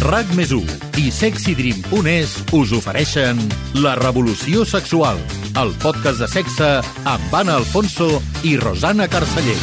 RAC més i sexydream.es us ofereixen La revolució sexual, el podcast de sexe amb Anna Alfonso i Rosana Carceller.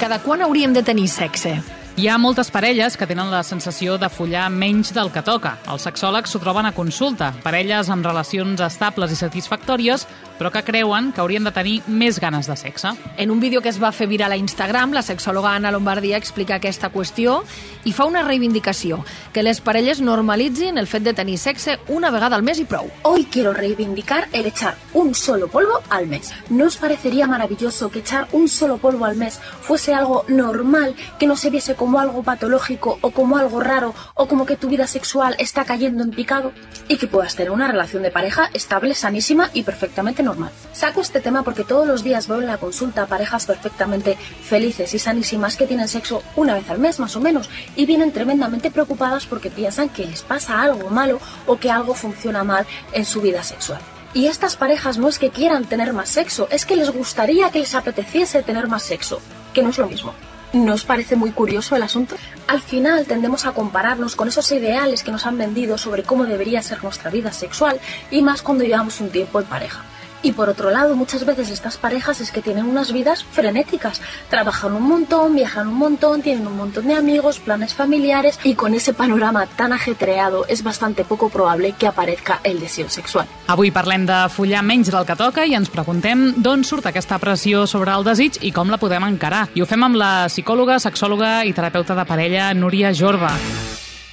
Cada quan hauríem de tenir sexe? Hi ha moltes parelles que tenen la sensació de follar menys del que toca. Els sexòlegs s'ho troben a consulta. Parelles amb relacions estables i satisfactòries, però que creuen que haurien de tenir més ganes de sexe. En un vídeo que es va fer viral a Instagram, la sexòloga Anna Lombardia explica aquesta qüestió i fa una reivindicació, que les parelles normalitzin el fet de tenir sexe una vegada al mes i prou. Hoy quiero reivindicar el echar un solo polvo al mes. ¿No os parecería maravilloso que echar un solo polvo al mes fuese algo normal, que no se viese como como algo patológico o como algo raro o como que tu vida sexual está cayendo en picado y que puedas tener una relación de pareja estable, sanísima y perfectamente normal. Saco este tema porque todos los días veo en la consulta parejas perfectamente felices y sanísimas que tienen sexo una vez al mes más o menos y vienen tremendamente preocupadas porque piensan que les pasa algo malo o que algo funciona mal en su vida sexual. Y estas parejas no es que quieran tener más sexo, es que les gustaría que les apeteciese tener más sexo, que no es lo mismo. ¿No os parece muy curioso el asunto? Al final tendemos a compararnos con esos ideales que nos han vendido sobre cómo debería ser nuestra vida sexual y más cuando llevamos un tiempo en pareja. Y por otro lado, muchas veces estas parejas es que tienen unas vidas frenéticas. Trabajan un montón, viajan un montón, tienen un montón de amigos, planes familiares y con ese panorama tan ajetreado es bastante poco probable que aparezca el deseo sexual. Avui parlem de follar menys del que toca i ens preguntem d'on surt aquesta pressió sobre el desig i com la podem encarar. I ho fem amb la psicòloga, sexòloga i terapeuta de parella Núria Jorba.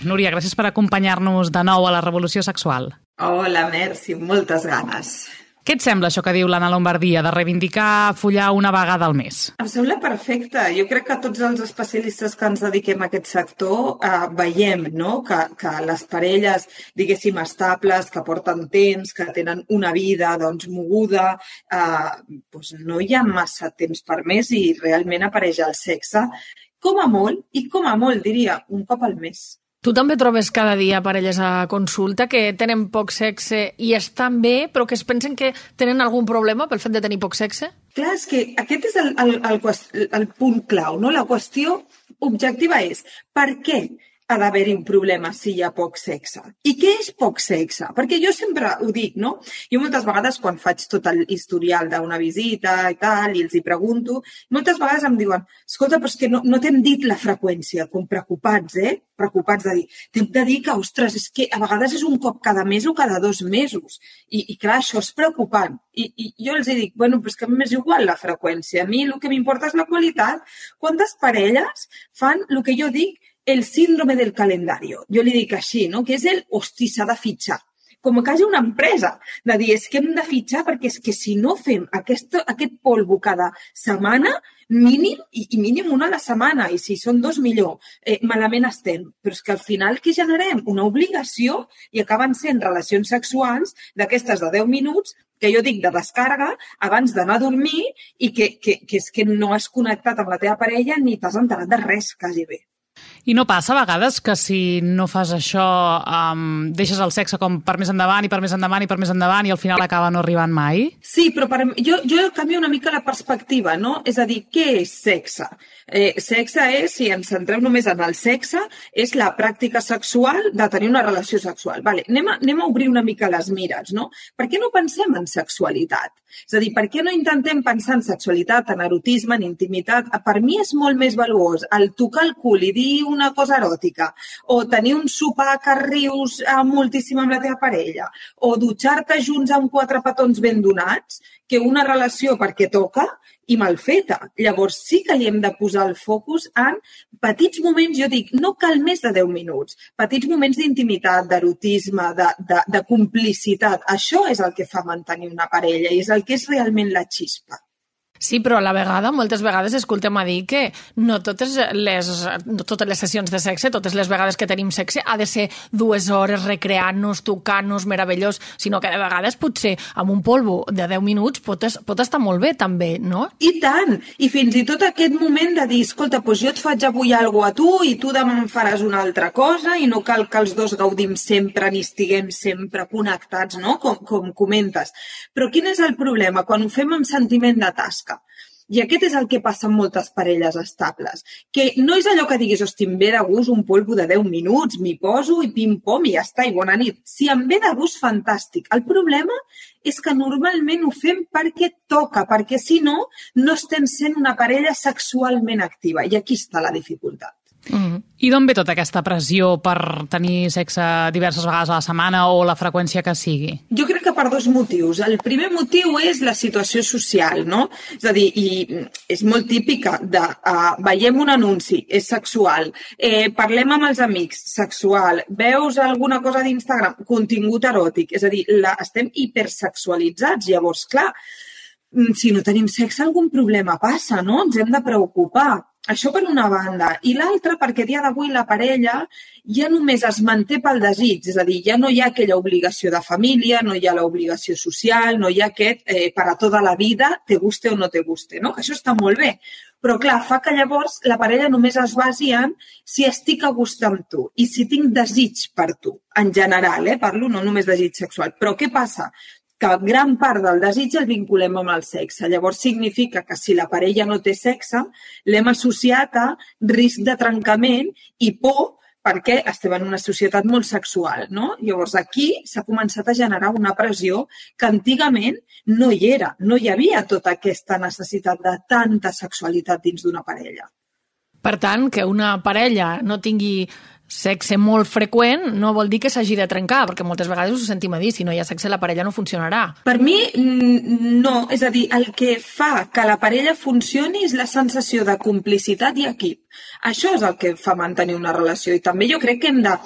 Núria, gràcies per acompanyar-nos de nou a la Revolució Sexual. Hola, merci, moltes ganes. Què et sembla això que diu l'Anna Lombardia, de reivindicar follar una vegada al mes? Em sembla perfecte. Jo crec que tots els especialistes que ens dediquem a aquest sector eh, veiem no? que, que les parelles, diguéssim, estables, que porten temps, que tenen una vida doncs, moguda, eh, doncs no hi ha massa temps per més i realment apareix el sexe com a molt, i com a molt, diria, un cop al mes. Tu també trobes cada dia parelles a consulta que tenen poc sexe i estan bé, però que es pensen que tenen algun problema pel fet de tenir poc sexe? Clar, és que aquest és el, el, el, el punt clau, no? La qüestió objectiva és per què ha d'haver-hi un problema si hi ha poc sexe. I què és poc sexe? Perquè jo sempre ho dic, no? Jo moltes vegades quan faig tot el historial d'una visita i tal, i els hi pregunto, moltes vegades em diuen, escolta, però és que no, no t'hem dit la freqüència, com preocupats, eh? Preocupats de dir, t'hem de dir que, ostres, és que a vegades és un cop cada mes o cada dos mesos. I, i clar, això és preocupant. I, i jo els dic, bueno, però és que a mi m'és igual la freqüència. A mi el que m'importa és la qualitat. Quantes parelles fan el que jo dic el síndrome del calendario. Jo li dic així, no? que és el, hosti, s'ha de fitxar. Com que hagi una empresa de dir, és que hem de fitxar perquè és que si no fem aquest, aquest polvo cada setmana, mínim, i, i mínim una a la setmana, i si són dos millor, eh, malament estem. Però és que al final que generem una obligació i acaben sent relacions sexuals d'aquestes de 10 minuts que jo dic de descàrrega abans d'anar a dormir i que, que, que és que no has connectat amb la teva parella ni t'has enterat de res, quasi bé. I no passa a vegades que si no fas això um, deixes el sexe com per més endavant i per més endavant i per més endavant i al final acaba no arribant mai? Sí, però per, jo, jo canvio una mica la perspectiva, no? És a dir, què és sexe? Eh, sexe és, si ens centrem només en el sexe, és la pràctica sexual de tenir una relació sexual. Vale, anem, a, anem a obrir una mica les mires, no? Per què no pensem en sexualitat? És a dir, per què no intentem pensar en sexualitat, en erotisme, en intimitat? Per mi és molt més valuós el tocar el cul i dir una cosa eròtica, o tenir un sopar que rius eh, moltíssim amb la teva parella, o dutxar-te junts amb quatre petons ben donats, que una relació perquè toca i mal feta. Llavors sí que li hem de posar el focus en petits moments, jo dic, no cal més de 10 minuts, petits moments d'intimitat, d'erotisme, de, de, de complicitat. Això és el que fa mantenir una parella i és el que és realment la xispa. Sí, però a la vegada, moltes vegades escoltem a dir que no totes les, no totes les sessions de sexe, totes les vegades que tenim sexe, ha de ser dues hores recreant-nos, tocant-nos, meravellós, sinó que de vegades potser amb un polvo de 10 minuts pot, es, pot estar molt bé també, no? I tant! I fins i tot aquest moment de dir, escolta, doncs jo et faig avui alguna a tu i tu demà em faràs una altra cosa i no cal que els dos gaudim sempre ni estiguem sempre connectats, no? Com, com comentes. Però quin és el problema? Quan ho fem amb sentiment de tasca, fantàstica. I aquest és el que passa amb moltes parelles estables, que no és allò que diguis, hosti, em ve de gust un polvo de 10 minuts, m'hi poso i pim-pom i ja està, i bona nit. Si em ve de gust, fantàstic. El problema és que normalment ho fem perquè toca, perquè si no, no estem sent una parella sexualment activa. I aquí està la dificultat. Mm. I d'on ve tota aquesta pressió per tenir sexe diverses vegades a la setmana o la freqüència que sigui? Jo crec que per dos motius. El primer motiu és la situació social, no? És a dir, i és molt típica de uh, veiem un anunci, és sexual, eh, parlem amb els amics, sexual, veus alguna cosa d'Instagram, contingut eròtic, és a dir, la, estem hipersexualitzats. Llavors, clar, mm, si no tenim sexe, algun problema passa, no? Ens hem de preocupar això per una banda. I l'altra perquè a dia d'avui la parella ja només es manté pel desig, és a dir, ja no hi ha aquella obligació de família, no hi ha l'obligació social, no hi ha aquest eh, per a tota la vida, te guste o no te guste, no? Que això està molt bé. Però, clar, fa que llavors la parella només es basi en si estic a gust amb tu i si tinc desig per tu, en general, eh? Parlo no només desig sexual. Però què passa? Que gran part del desig el vinculem amb el sexe. Llavors significa que si la parella no té sexe, l'hem associat a risc de trencament i por perquè estem en una societat molt sexual, no? Llavors aquí s'ha començat a generar una pressió que antigament no hi era, no hi havia tota aquesta necessitat de tanta sexualitat dins d'una parella. Per tant, que una parella no tingui sexe molt freqüent no vol dir que s'hagi de trencar, perquè moltes vegades ho sentim a dir, si no hi ha sexe la parella no funcionarà. Per mi, no. És a dir, el que fa que la parella funcioni és la sensació de complicitat i equip. Això és el que fa mantenir una relació i també jo crec que hem de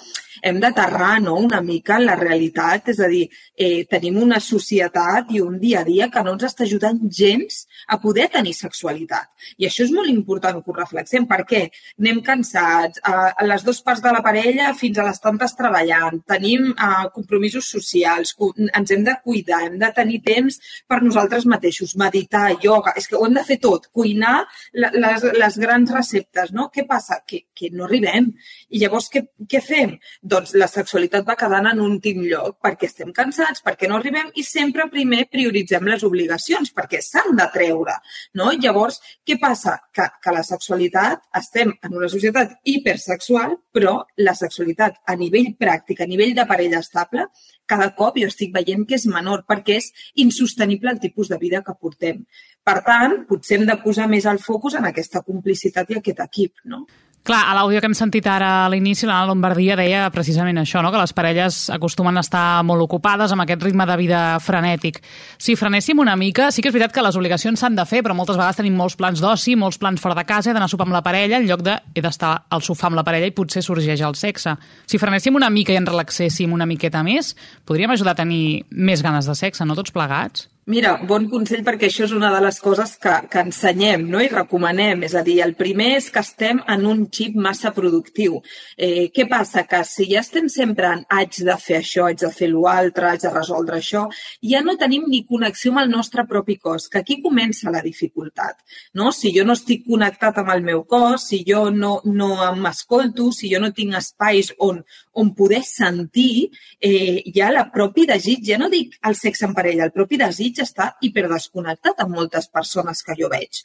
hem d'aterrar no, una mica en la realitat, és a dir, eh, tenim una societat i un dia a dia que no ens està ajudant gens a poder tenir sexualitat. I això és molt important que ho reflexem, perquè anem cansats, a, a les dues parts de la parella fins a les tantes treballant, tenim eh, compromisos socials, ens hem de cuidar, hem de tenir temps per nosaltres mateixos, meditar, ioga, és que ho hem de fer tot, cuinar les, les grans receptes, no? Què passa? Que, que no arribem. I llavors què, què fem? doncs la sexualitat va quedant en últim lloc perquè estem cansats, perquè no arribem i sempre primer prioritzem les obligacions perquè s'han de treure. No? Llavors, què passa? Que, que la sexualitat, estem en una societat hipersexual, però la sexualitat a nivell pràctic, a nivell de parella estable, cada cop jo estic veient que és menor perquè és insostenible el tipus de vida que portem. Per tant, potser hem de posar més el focus en aquesta complicitat i aquest equip, no? Clar, a l'àudio que hem sentit ara a l'inici, l'Anna Lombardia deia precisament això, no? que les parelles acostumen a estar molt ocupades amb aquest ritme de vida frenètic. Si frenéssim una mica, sí que és veritat que les obligacions s'han de fer, però moltes vegades tenim molts plans d'oci, molts plans fora de casa, he d'anar a sopar amb la parella, en lloc de he d'estar al sofà amb la parella i potser sorgeix el sexe. Si frenéssim una mica i ens relaxéssim una miqueta més, podríem ajudar a tenir més ganes de sexe, no tots plegats? Mira, bon consell perquè això és una de les coses que, que ensenyem no? i recomanem. És a dir, el primer és que estem en un xip massa productiu. Eh, què passa? Que si ja estem sempre en haig de fer això, haig de fer l'altre, haig de resoldre això, ja no tenim ni connexió amb el nostre propi cos, que aquí comença la dificultat. No? Si jo no estic connectat amb el meu cos, si jo no, no m'escolto, si jo no tinc espais on, on poder sentir, eh, ja la propi desig, ja no dic el sexe en parella, el propi desig està hiperdesconnectat amb moltes persones que jo veig.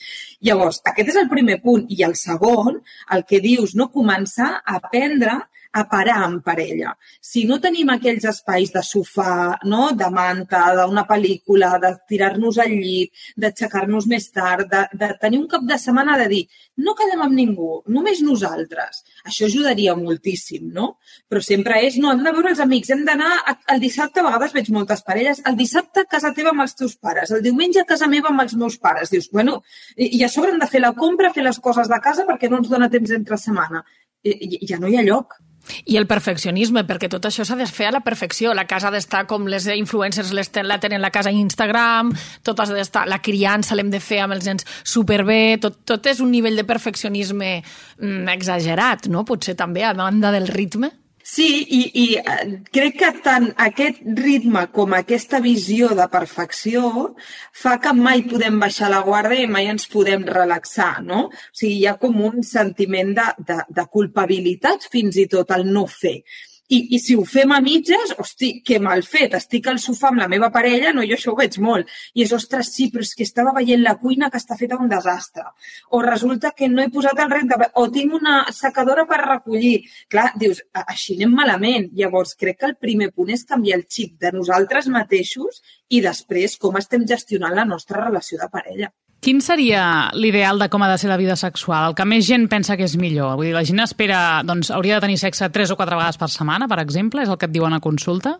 Llavors, aquest és el primer punt. I el segon, el que dius, no començar a aprendre a parar en parella. Si no tenim aquells espais de sofà, no? de manta, d'una pel·lícula, de tirar-nos al llit, d'aixecar-nos més tard, de, de tenir un cap de setmana de dir no quedem amb ningú, només nosaltres. Això ajudaria moltíssim, no? Però sempre és, no, hem de veure els amics, hem d'anar el dissabte, a vegades veig moltes parelles, el dissabte a casa teva amb els teus pares, el diumenge a casa meva amb els meus pares. Dius, bueno, i a sobre hem de fer la compra, fer les coses de casa perquè no ens dona temps entre setmana. Ja no hi ha lloc. I el perfeccionisme, perquè tot això s'ha de fer a la perfecció. La casa ha d'estar com les influencers les ten, la tenen la casa a Instagram, tot ha d'estar... La criança l'hem de fer amb els nens superbé, tot, tot és un nivell de perfeccionisme mm, exagerat, no? Potser també a banda del ritme. Sí, i, i eh, crec que tant aquest ritme com aquesta visió de perfecció fa que mai podem baixar la guàrdia i mai ens podem relaxar, no? O sigui, hi ha com un sentiment de, de, de culpabilitat fins i tot al no fer. I, I si ho fem a mitges, hosti, que mal fet. Estic al sofà amb la meva parella, no, jo això ho veig molt. I és, ostres, sí, però és que estava veient la cuina que està feta un desastre. O resulta que no he posat el renta, o tinc una secadora per recollir. Clar, dius, així anem malament. Llavors, crec que el primer punt és canviar el xip de nosaltres mateixos i després com estem gestionant la nostra relació de parella. Quin seria l'ideal de com ha de ser la vida sexual? El que més gent pensa que és millor? Vull dir, la gent espera, doncs, hauria de tenir sexe tres o quatre vegades per setmana, per exemple? És el que et diuen a consulta?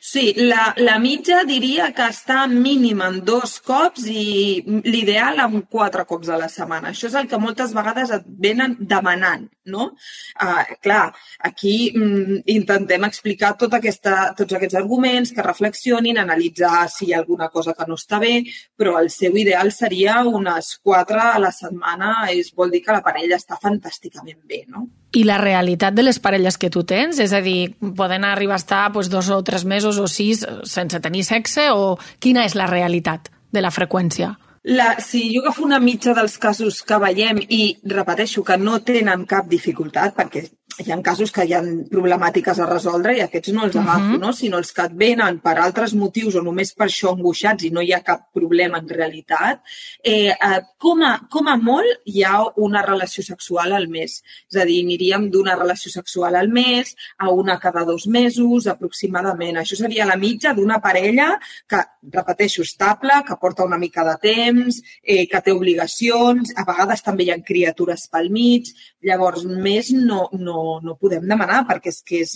Sí, la, la mitja diria que està mínim en dos cops i l'ideal en quatre cops a la setmana. Això és el que moltes vegades et venen demanant, no? Uh, clar, aquí mm, intentem explicar tot aquesta, tots aquests arguments, que reflexionin, analitzar si hi ha alguna cosa que no està bé, però el seu ideal seria unes quatre a la setmana, és, vol dir que la parella està fantàsticament bé, no? I la realitat de les parelles que tu tens? És a dir, poden arribar a estar doncs, dos o tres mesos o sis sense tenir sexe o quina és la realitat de la freqüència? La, si jo agafo una mitja dels casos que veiem i repeteixo que no tenen cap dificultat, perquè hi ha casos que hi ha problemàtiques a resoldre i aquests no els mhm. agafo, uh -huh. no? sinó els que et venen per altres motius o només per això angoixats i no hi ha cap problema en realitat, eh, eh, com, a, com a molt hi ha una relació sexual al mes. És a dir, aniríem d'una relació sexual al mes a una cada dos mesos aproximadament. Això seria la mitja d'una parella que, repeteixo, estable, que porta una mica de temps, eh, que té obligacions, a vegades també hi ha criatures pel mig, llavors més no, no, no, podem demanar perquè és que és,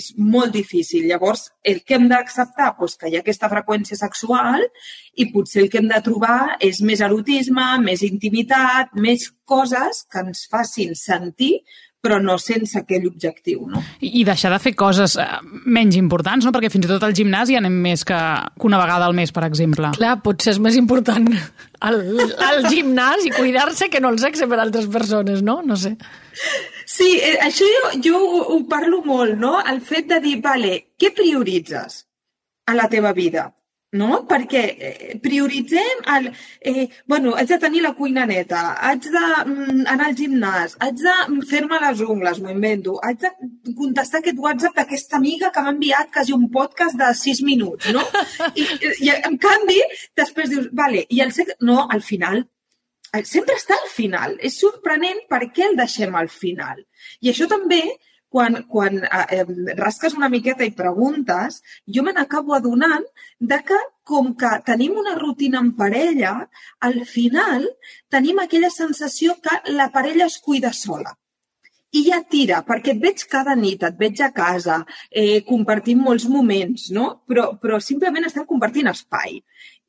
és molt difícil. Llavors, el que hem d'acceptar pues, que hi ha aquesta freqüència sexual i potser el que hem de trobar és més erotisme, més intimitat, més coses que ens facin sentir però no sense aquell objectiu. No? I deixar de fer coses eh, menys importants, no? perquè fins i tot al gimnàs hi anem més que, que una vegada al mes, per exemple. Clar, potser és més important el, el gimnàs i cuidar-se que no el sexe per altres persones, no? No sé. Sí, eh, això jo, jo ho parlo molt, no? El fet de dir, vale, què prioritzes a la teva vida? No? Perquè eh, prioritzem el... Eh, bueno, haig de tenir la cuina neta, haig d'anar mm, al gimnàs, haig de fer-me les ungles, m'ho invento, haig de contestar aquest WhatsApp d'aquesta amiga que m'ha enviat quasi un podcast de sis minuts, no? I, i en canvi, després dius, vale, i el sexe... No, al final, sempre està al final. És sorprenent per què el deixem al final. I això també quan, quan eh, rasques una miqueta i preguntes, jo me n'acabo adonant de que com que tenim una rutina en parella, al final tenim aquella sensació que la parella es cuida sola i ja tira, perquè et veig cada nit, et veig a casa, eh, compartim molts moments, no? Però, però simplement estem compartint espai.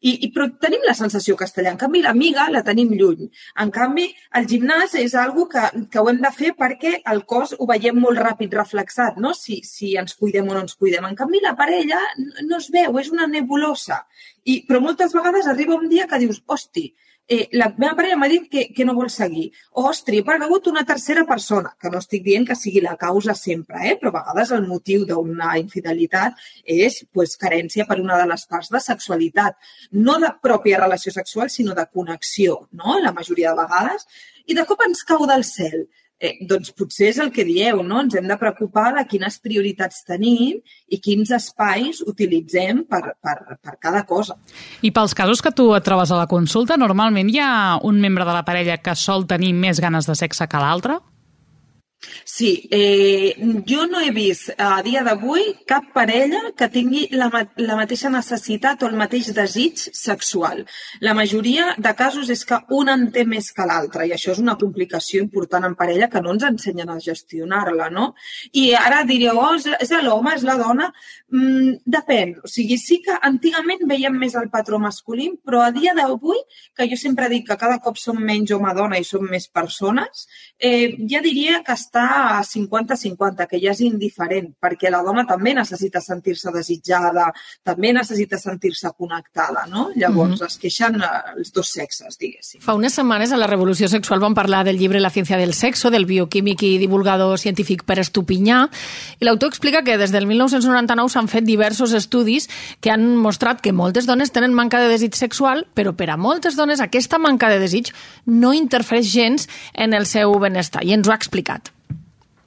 I, i, però tenim la sensació allà. En canvi, l'amiga la tenim lluny. En canvi, el gimnàs és algo que, que ho hem de fer perquè el cos ho veiem molt ràpid reflexat, no? Si, si ens cuidem o no ens cuidem. En canvi, la parella no es veu, és una nebulosa. I, però moltes vegades arriba un dia que dius, hosti, eh, la meva parella m'ha dit que, que no vol seguir. Ostri, he perdut una tercera persona, que no estic dient que sigui la causa sempre, eh? però a vegades el motiu d'una infidelitat és pues, carència per una de les parts de sexualitat. No de pròpia relació sexual, sinó de connexió, no? la majoria de vegades. I de cop ens cau del cel eh, doncs potser és el que dieu, no? Ens hem de preocupar de quines prioritats tenim i quins espais utilitzem per, per, per cada cosa. I pels casos que tu et trobes a la consulta, normalment hi ha un membre de la parella que sol tenir més ganes de sexe que l'altre? Sí, eh, jo no he vist a dia d'avui cap parella que tingui la, la mateixa necessitat o el mateix desig sexual. La majoria de casos és que un en té més que l'altre i això és una complicació important en parella que no ens ensenyen a gestionar-la, no? I ara diríeu, oh, és l'home, és la dona? Mm, depèn. O sigui, sí que antigament veiem més el patró masculí, però a dia d'avui, que jo sempre dic que cada cop som menys home-dona i som més persones, eh, ja diria que està a 50-50, que ja és indiferent, perquè la dona també necessita sentir-se desitjada, també necessita sentir-se connectada, no? Llavors mm -hmm. es queixen eh, els dos sexes, diguéssim. Fa unes setmanes a la Revolució Sexual vam parlar del llibre La ciència del sexo, del bioquímic i divulgador científic Per Estupinyà, i l'autor explica que des del 1999 s'han fet diversos estudis que han mostrat que moltes dones tenen manca de desig sexual, però per a moltes dones aquesta manca de desig no interfereix gens en el seu benestar, i ens ho ha explicat.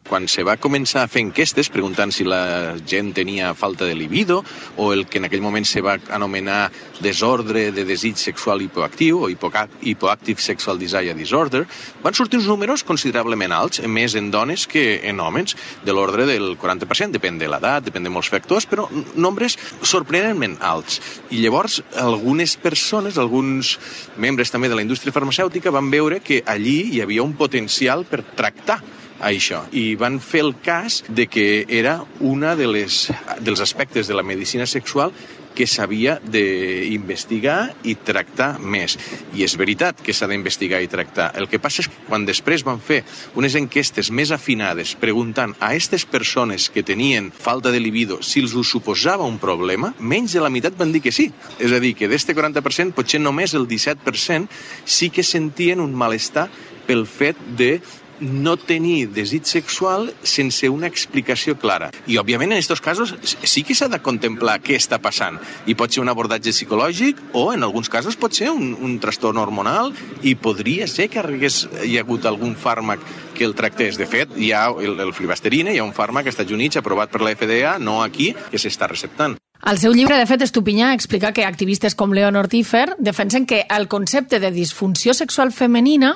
Quan se va començar a fer enquestes preguntant si la gent tenia falta de libido o el que en aquell moment se va anomenar desordre de desig sexual hipoactiu o hipoactive sexual desire disorder, van sortir uns números considerablement alts, més en dones que en homes, de l'ordre del 40%, depèn de l'edat, depèn de molts factors, però nombres sorprenentment alts. I llavors algunes persones, alguns membres també de la indústria farmacèutica van veure que allí hi havia un potencial per tractar això i van fer el cas de que era una de les, dels aspectes de la medicina sexual que s'havia d'investigar i tractar més. I és veritat que s'ha d'investigar i tractar. El que passa és que quan després van fer unes enquestes més afinades preguntant a aquestes persones que tenien falta de libido si els ho suposava un problema, menys de la meitat van dir que sí. És a dir, que d'este 40% potser només el 17% sí que sentien un malestar pel fet de no tenir desig sexual sense una explicació clara. I, òbviament, en aquests casos sí que s'ha de contemplar què està passant. I pot ser un abordatge psicològic o, en alguns casos, pot ser un, un trastorn hormonal i podria ser que hagués, hi ha hagut algun fàrmac que el tractés. De fet, hi ha el, el flibasterina, hi ha un fàrmac als Estats Units aprovat per la FDA, no aquí, que s'està receptant. Al seu llibre, de fet, Estupinyà explica que activistes com Leonor Tiffer defensen que el concepte de disfunció sexual femenina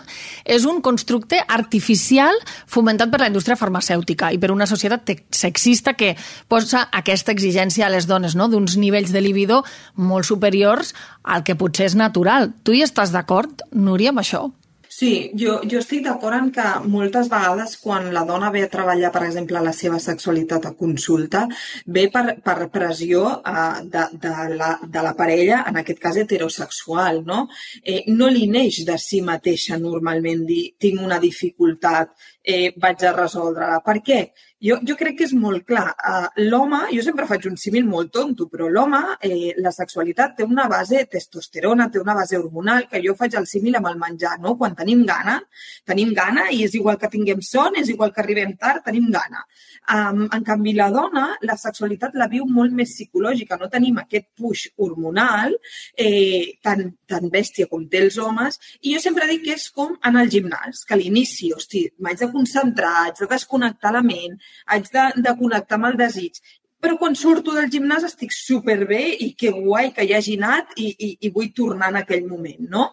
és un constructe artificial fomentat per la indústria farmacèutica i per una societat sexista que posa aquesta exigència a les dones, no? d'uns nivells de libido molt superiors al que potser és natural. Tu hi estàs d'acord, Núria, amb això? Sí, jo, jo estic d'acord en que moltes vegades quan la dona ve a treballar, per exemple, la seva sexualitat a consulta, ve per, per pressió uh, de, de, la, de la parella, en aquest cas heterosexual, no? Eh, no li neix de si mateixa normalment dir tinc una dificultat, eh, vaig a resoldre-la. Per què? Jo, jo crec que és molt clar. Uh, l'home, jo sempre faig un símil molt tonto, però l'home, eh, la sexualitat té una base testosterona, té una base hormonal, que jo faig el símil amb el menjar, no? Quan tenim gana, tenim gana i és igual que tinguem son, és igual que arribem tard, tenim gana. Um, en canvi, la dona, la sexualitat la viu molt més psicològica, no tenim aquest push hormonal eh, tan, tan bèstia com té els homes, i jo sempre dic que és com en el gimnàs, que a l'inici, hosti, m'haig de concentrar, haig de desconnectar la ment, haig de, de connectar amb el desig. Però quan surto del gimnàs estic superbé i que guai que hi hagi anat i, i, i vull tornar en aquell moment, no?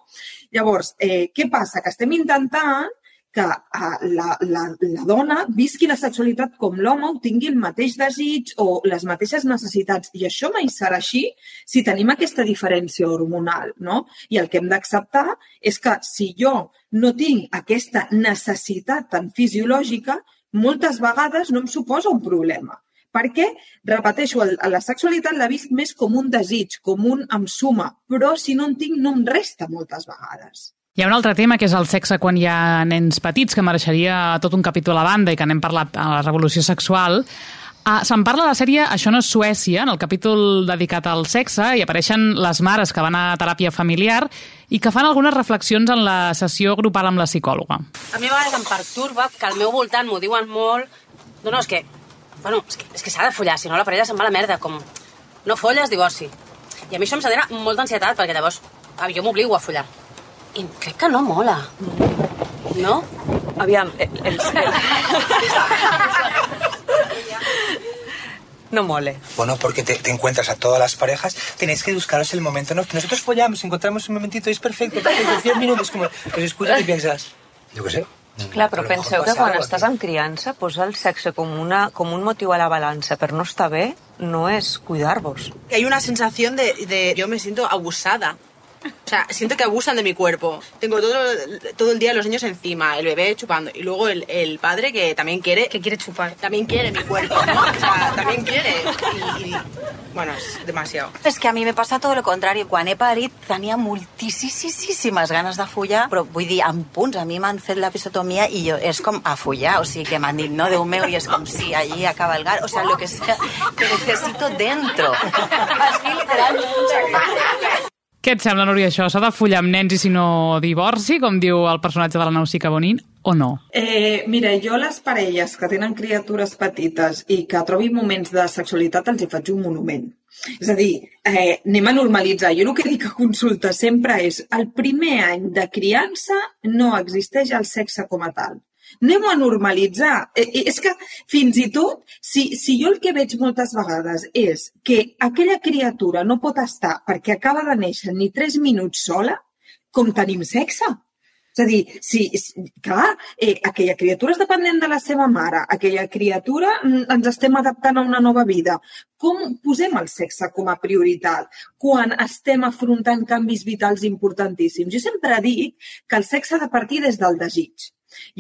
Llavors, eh, què passa? Que estem intentant que uh, la, la, la dona visqui la sexualitat com l'home, o tingui el mateix desig o les mateixes necessitats. I això mai serà així si tenim aquesta diferència hormonal, no? I el que hem d'acceptar és que si jo no tinc aquesta necessitat tan fisiològica, moltes vegades no em suposa un problema. Perquè, repeteixo, la sexualitat la visc més com un desig, com un em suma, però si no en tinc no em resta moltes vegades. Hi ha un altre tema que és el sexe quan hi ha nens petits, que mereixeria tot un capítol a banda i que n'hem parlat a la revolució sexual. Ah, Se'n parla de la sèrie Això no és Suècia, en el capítol dedicat al sexe, i apareixen les mares que van a teràpia familiar i que fan algunes reflexions en la sessió grupal amb la psicòloga. A mi a vegades em perturba que al meu voltant m'ho diuen molt... No, no, és que... Bueno, és que, és que s'ha de follar, si no la parella se'n va a la merda, com... No folles, divorci. I a mi això em genera molta ansietat, perquè llavors ah, jo m'obligo a follar. I crec que no mola. No? Aviam, el, el... No mole. Bueno, porque te, te, encuentras a todas las parejas, tenéis que buscaros el momento. ¿no? Nosotros follamos, encontramos un momentito y es perfecto, perfecto, 10 minutos, como, pues escuchas y piensas, yo qué sé. Clar, però penseu que quan estàs en criança, posar el sexe com, una, com un motiu a la balança per no estar bé no és cuidar-vos. Hay una sensación de, de yo me siento abusada O sea, siento que abusan de mi cuerpo. Tengo todo, todo el día los niños encima, el bebé chupando. Y luego el, el padre que también quiere... Que quiere chupar. También quiere mi cuerpo, ¿no? O sea, también quiere. Y, y, bueno, és demasiado. És que a mi me passa tot el contrari. Quan he parit tenia moltíssimes ganes de follar, però vull dir, en punts. A mi m'han fet l'episotomia i jo és com a follar. O sigui, que m'han dit, no, Déu meu, i és com, sí, allí acaba el gar. O sea, lo que sea, que necesito dentro. Así, literalment. Què et sembla, Núria, això? S'ha de follar amb nens i si no divorci, com diu el personatge de la Nausica Bonin, o no? Eh, mira, jo les parelles que tenen criatures petites i que trobin moments de sexualitat els hi faig un monument. És a dir, eh, anem a normalitzar. Jo el que dic a consulta sempre és el primer any de criança no existeix el sexe com a tal. Anem-ho a normalitzar. Eh, eh, És que, fins i tot, si, si jo el que veig moltes vegades és que aquella criatura no pot estar perquè acaba de néixer ni tres minuts sola, com tenim sexe. És a dir, si, si clar, eh, aquella criatura és dependent de la seva mare, aquella criatura mm, ens estem adaptant a una nova vida. Com posem el sexe com a prioritat quan estem afrontant canvis vitals importantíssims? Jo sempre dic que el sexe ha de partir des del desig.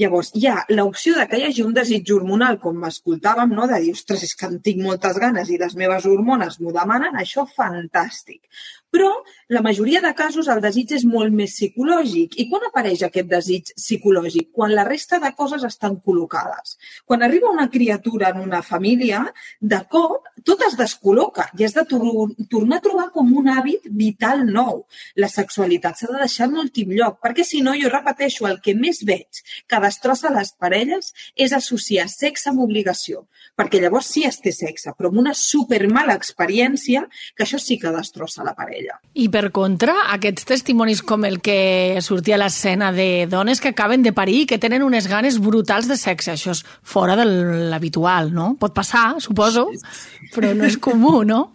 Llavors, hi ha l'opció de que hi hagi un desig hormonal, com escoltàvem, no? de dir, ostres, és que en tinc moltes ganes i les meves hormones m'ho demanen, això fantàstic. Però la majoria de casos el desig és molt més psicològic. I quan apareix aquest desig psicològic? Quan la resta de coses estan col·locades. Quan arriba una criatura en una família, de cop tot es descol·loca i has de tor tornar a trobar com un hàbit vital nou. La sexualitat s'ha de deixar en últim lloc, perquè si no, jo repeteixo, el que més veig que destrossa les parelles és associar sexe amb obligació. Perquè llavors sí es té sexe, però amb una supermala experiència que això sí que destrossa la parella ella. I per contra, aquests testimonis com el que sortia a l'escena de dones que acaben de parir i que tenen unes ganes brutals de sexe, això és fora de l'habitual, no? Pot passar, suposo, però no és comú, no?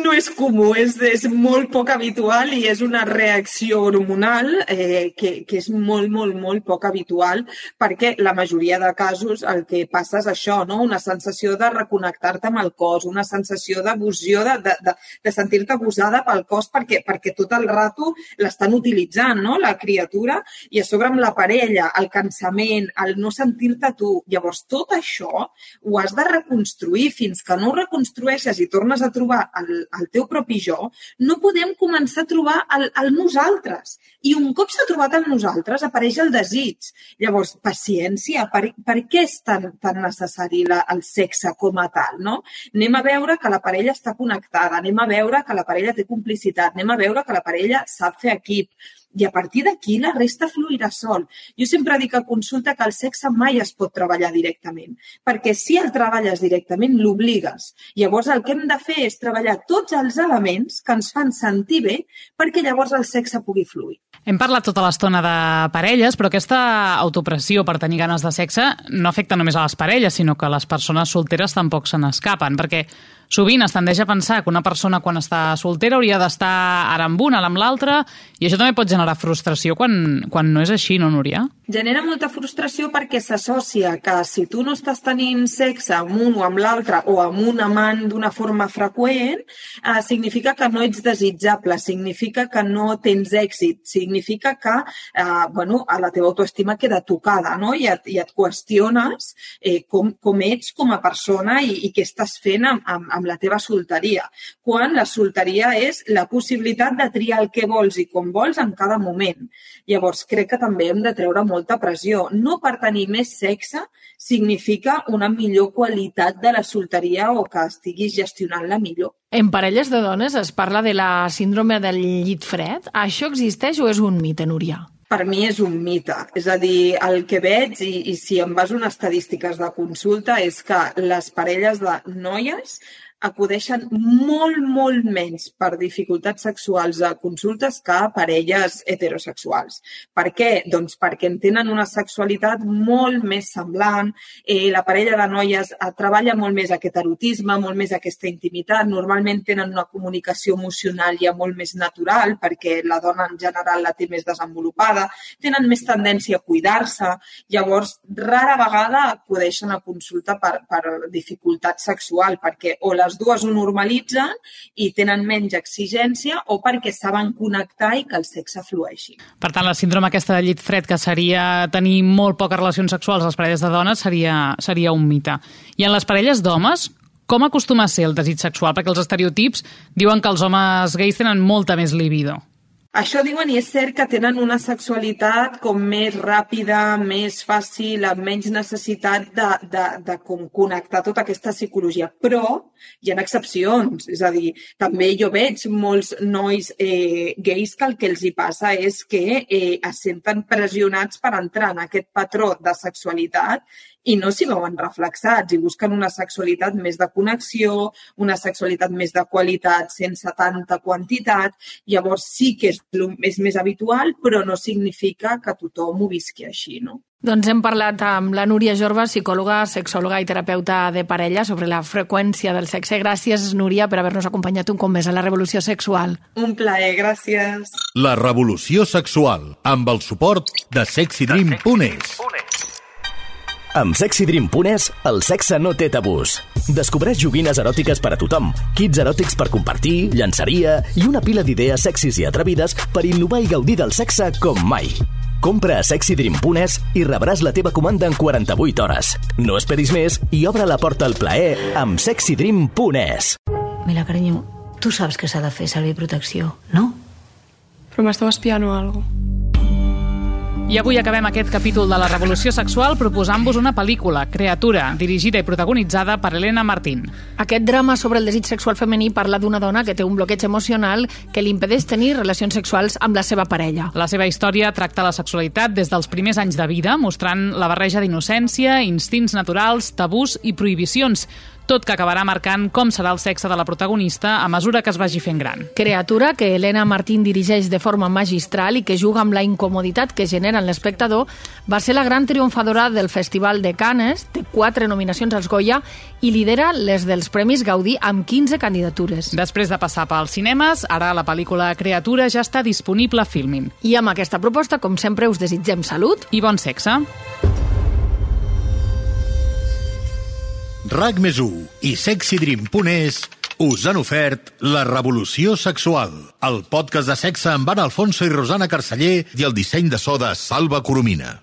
No és comú, és, és molt poc habitual i és una reacció hormonal eh, que, que és molt, molt, molt poc habitual perquè la majoria de casos el que passa és això, no? una sensació de reconnectar-te amb el cos, una sensació d'abusió, de, de, de, de sentir-te abusada pel cos perquè, perquè tot el rato l'estan utilitzant, no? la criatura, i a sobre amb la parella, el cansament, el no sentir-te tu. Llavors, tot això ho has de reconstruir fins que no ho reconstrueixes i tornes a trobar el, el teu propi jo, no podem començar a trobar el, el nosaltres. I un cop s'ha trobat el nosaltres, apareix el desig. Llavors, paciència, per, per què és tan, tan necessari la, el sexe com a tal? No? Anem a veure que la parella està connectada, anem a veure que la parella té complicitat, anem a veure que la parella sap fer equip, i a partir d'aquí la resta fluirà sol. Jo sempre dic a consulta que el sexe mai es pot treballar directament, perquè si el treballes directament l'obligues. Llavors el que hem de fer és treballar tots els elements que ens fan sentir bé perquè llavors el sexe pugui fluir. Hem parlat tota l'estona de parelles, però aquesta autopressió per tenir ganes de sexe no afecta només a les parelles, sinó que les persones solteres tampoc se n'escapen, perquè Sovint es tendeix a pensar que una persona quan està soltera hauria d'estar ara amb una, ara amb l'altra, i això també pot generar frustració quan, quan no és així, no, Núria? Genera molta frustració perquè s'associa que si tu no estàs tenint sexe amb un o amb l'altre o amb un amant d'una forma freqüent, eh, significa que no ets desitjable, significa que no tens èxit, significa que eh, bueno, a la teva autoestima queda tocada no? I, et, i et qüestiones eh, com, com ets com a persona i, i què estàs fent amb, amb, amb la teva solteria, quan la solteria és la possibilitat de triar el que vols i com vols en cada moment. Llavors, crec que també hem de treure molta pressió. No per tenir més sexe significa una millor qualitat de la solteria o que estiguis gestionant-la millor. En parelles de dones es parla de la síndrome del llit fred. Això existeix o és un mite, Núria? per mi és un mite. És a dir, el que veig, i, i si em baso en estadístiques de consulta, és que les parelles de noies acudeixen molt, molt menys per dificultats sexuals a consultes que a parelles heterosexuals. Per què? Doncs perquè en tenen una sexualitat molt més semblant, eh, la parella de noies eh, treballa molt més aquest erotisme, molt més aquesta intimitat, normalment tenen una comunicació emocional ja molt més natural perquè la dona en general la té més desenvolupada, tenen més tendència a cuidar-se, llavors rara vegada acudeixen a consulta per, per dificultat sexual perquè o les les dues ho normalitzen i tenen menys exigència o perquè saben connectar i que el sexe flueixi. Per tant, la síndrome aquesta de llit fred, que seria tenir molt poques relacions sexuals a les parelles de dones, seria, seria un mite. I en les parelles d'homes, com acostuma a ser el desig sexual? Perquè els estereotips diuen que els homes gais tenen molta més libido. Això diuen i és cert que tenen una sexualitat com més ràpida, més fàcil, amb menys necessitat de, de, de com connectar tota aquesta psicologia. Però hi ha excepcions. És a dir, també jo veig molts nois eh, gais que el que els hi passa és que eh, es senten pressionats per entrar en aquest patró de sexualitat i no s'hi veuen reflexats i busquen una sexualitat més de connexió, una sexualitat més de qualitat sense tanta quantitat. Llavors sí que és, és més habitual, però no significa que tothom ho visqui així, no? Doncs hem parlat amb la Núria Jorba, psicòloga, sexòloga i terapeuta de parella sobre la freqüència del sexe. Gràcies, Núria, per haver-nos acompanyat un cop més a la Revolució Sexual. Un plaer, gràcies. La Revolució Sexual, amb el suport de sexydream.es. Amb sexydream.es, el sexe no té tabús. Descobreix joguines eròtiques per a tothom, kits eròtics per compartir, llançaria i una pila d'idees sexis i atrevides per innovar i gaudir del sexe com mai. Compra a sexydream.es i rebràs la teva comanda en 48 hores. No esperis més i obre la porta al plaer amb sexydream.es. Mira, carinyo, tu saps que s'ha de fer servir protecció, no? Però m'esteu espiant o alguna i avui acabem aquest capítol de la Revolució Sexual proposant-vos una pel·lícula, Creatura, dirigida i protagonitzada per Helena Martín. Aquest drama sobre el desig sexual femení parla d'una dona que té un bloqueig emocional que li impedeix tenir relacions sexuals amb la seva parella. La seva història tracta la sexualitat des dels primers anys de vida, mostrant la barreja d'innocència, instints naturals, tabús i prohibicions, tot que acabarà marcant com serà el sexe de la protagonista a mesura que es vagi fent gran. Creatura que Helena Martín dirigeix de forma magistral i que juga amb la incomoditat que genera en l'espectador, va ser la gran triomfadora del Festival de Cannes, té quatre nominacions als Goya i lidera les dels Premis Gaudí amb 15 candidatures. Després de passar pels cinemes, ara la pel·lícula Creatura ja està disponible a Filmin. I amb aquesta proposta, com sempre, us desitgem salut i bon sexe. RAC més i sexydream.es us han ofert La Revolució Sexual, el podcast de sexe amb Anna Alfonso i Rosana Carceller i el disseny de so de Salva Coromina.